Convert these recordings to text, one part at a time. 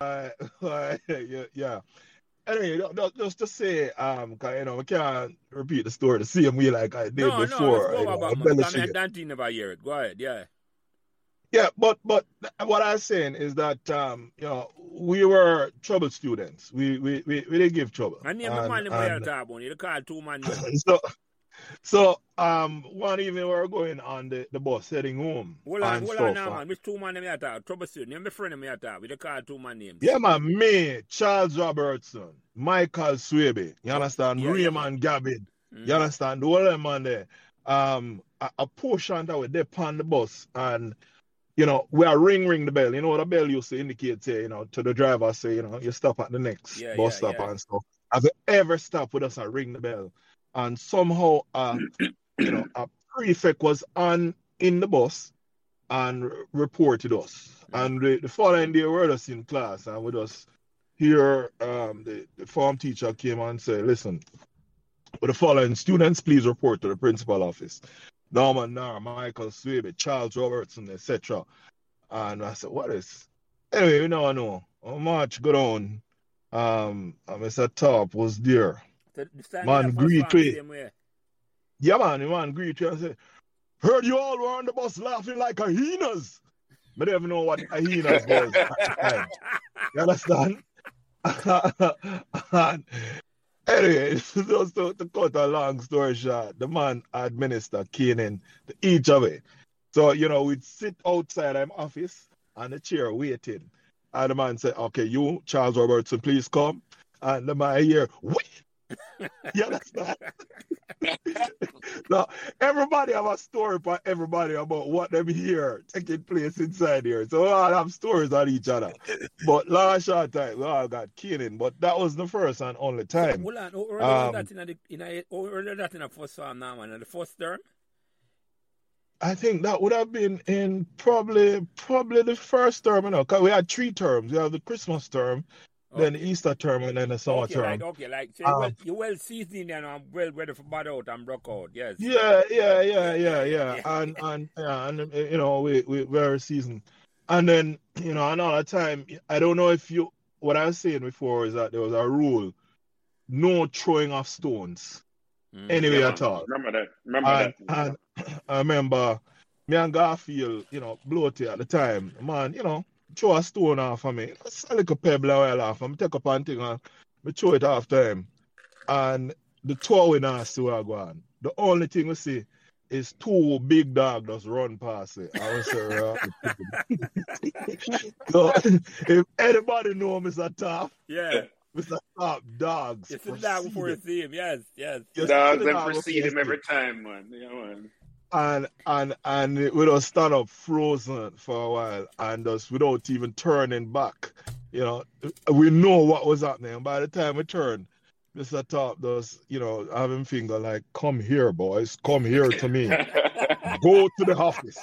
uh, yeah, yeah. Anyway, just to say, um, you know, we can't repeat the story the same way like I did no, before. No, no, you no, know, about man. Dante never hear it. Go ahead, yeah. Yeah, but but what I'm saying is that um, you know we were trouble students. We we we, we didn't give trouble. And name the man in my talk about you call two man. so so um one evening we were going on the, the bus heading home. Hold on, hold on now, man. Which two man name talk? Trouble student. Name my friend name talk. We call two man names. Yeah, man. Me, Charles Robertson, Michael Swaby. You understand? Yeah, Raymond yeah. Gabbid. Mm-hmm. You understand? The whole them man there. Um, a, a portion that were there on the bus and you know, we are ring ring the bell. You know what a bell used to indicate, say, you know, to the driver, say, you know, you stop at the next yeah, bus yeah, stop yeah. and stuff. Have you ever stopped with us and ring the bell? And somehow, uh, you know, a prefect was on in the bus and reported us. And the, the following day, we were us in class and we just here, um, the, the form teacher came and said, listen, with the following students, please report to the principal office. Norman Naar, Michael Swaby, Charles Robertson, etc. And I said, what is? Anyway, you know, I know. How much go on? Um, Mr. Top was there. Man, greet me. Yeah, man, the man, greet you. I said, heard you all were on the bus laughing like hyenas. But I don't know what hyenas was You understand? and Anyway, just to, to cut a long story short, the man administered caning to each of it. So, you know, we'd sit outside my office on the chair waiting. And the man said, Okay, you, Charles Robertson, please come. And the man here, wait. You understand? now, everybody have a story for everybody about what them here taking place inside here. So we all have stories on each other. But last short time, we all got killing. But that was the first and only time. Hold on, earlier um, that in the, in a, earlier that in the first farm now, man, in the first term? I think that would have been in probably probably the first term, you know, because we had three terms. We have the Christmas term, Okay. Then the Easter term and then the summer okay, term. Like, okay, like so um, well, you well seasoned and I'm well ready for bad out and broke out. Yes. Yeah, yeah, yeah, yeah, yeah. and and yeah, and you know we we very seasoned. And then you know another time I don't know if you what I was saying before is that there was a rule, no throwing of stones. Mm. Anyway yeah, at all. Remember that. Remember and, that. And I remember me and Garfield, you know, bloated at the time. Man, you know, throw a stone off of me. It's a little pebble a while off. I'm take up and thing and me throw it after him. And the two we not see where I go on. The only thing we see is two big dogs just run past it. I was say, so if anybody know Mr. Tough, yeah. Mr. Top dogs. It's a dog before you see him, yes, yes. Dogs that precede him every time, man. Yeah, man and and and we just stand up frozen for a while and just without even turning back. You know, we know what was happening. And by the time we turn, Mr. Top does, you know, having finger like, come here, boys, come here to me. Go to the office.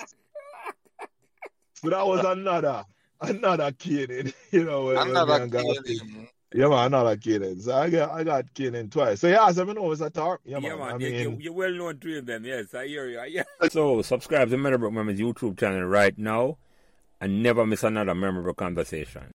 So that was another another kid, you know, another kid. Yeah, man, i another Canaan. So I got I got Canaan twice. So yeah, so I know it's a talk. Yeah, yeah man. I mean, you, you're well known to them. Yes, I hear you. Yeah. So subscribe to Meadowbrook Memories YouTube channel right now and never miss another memorable conversation.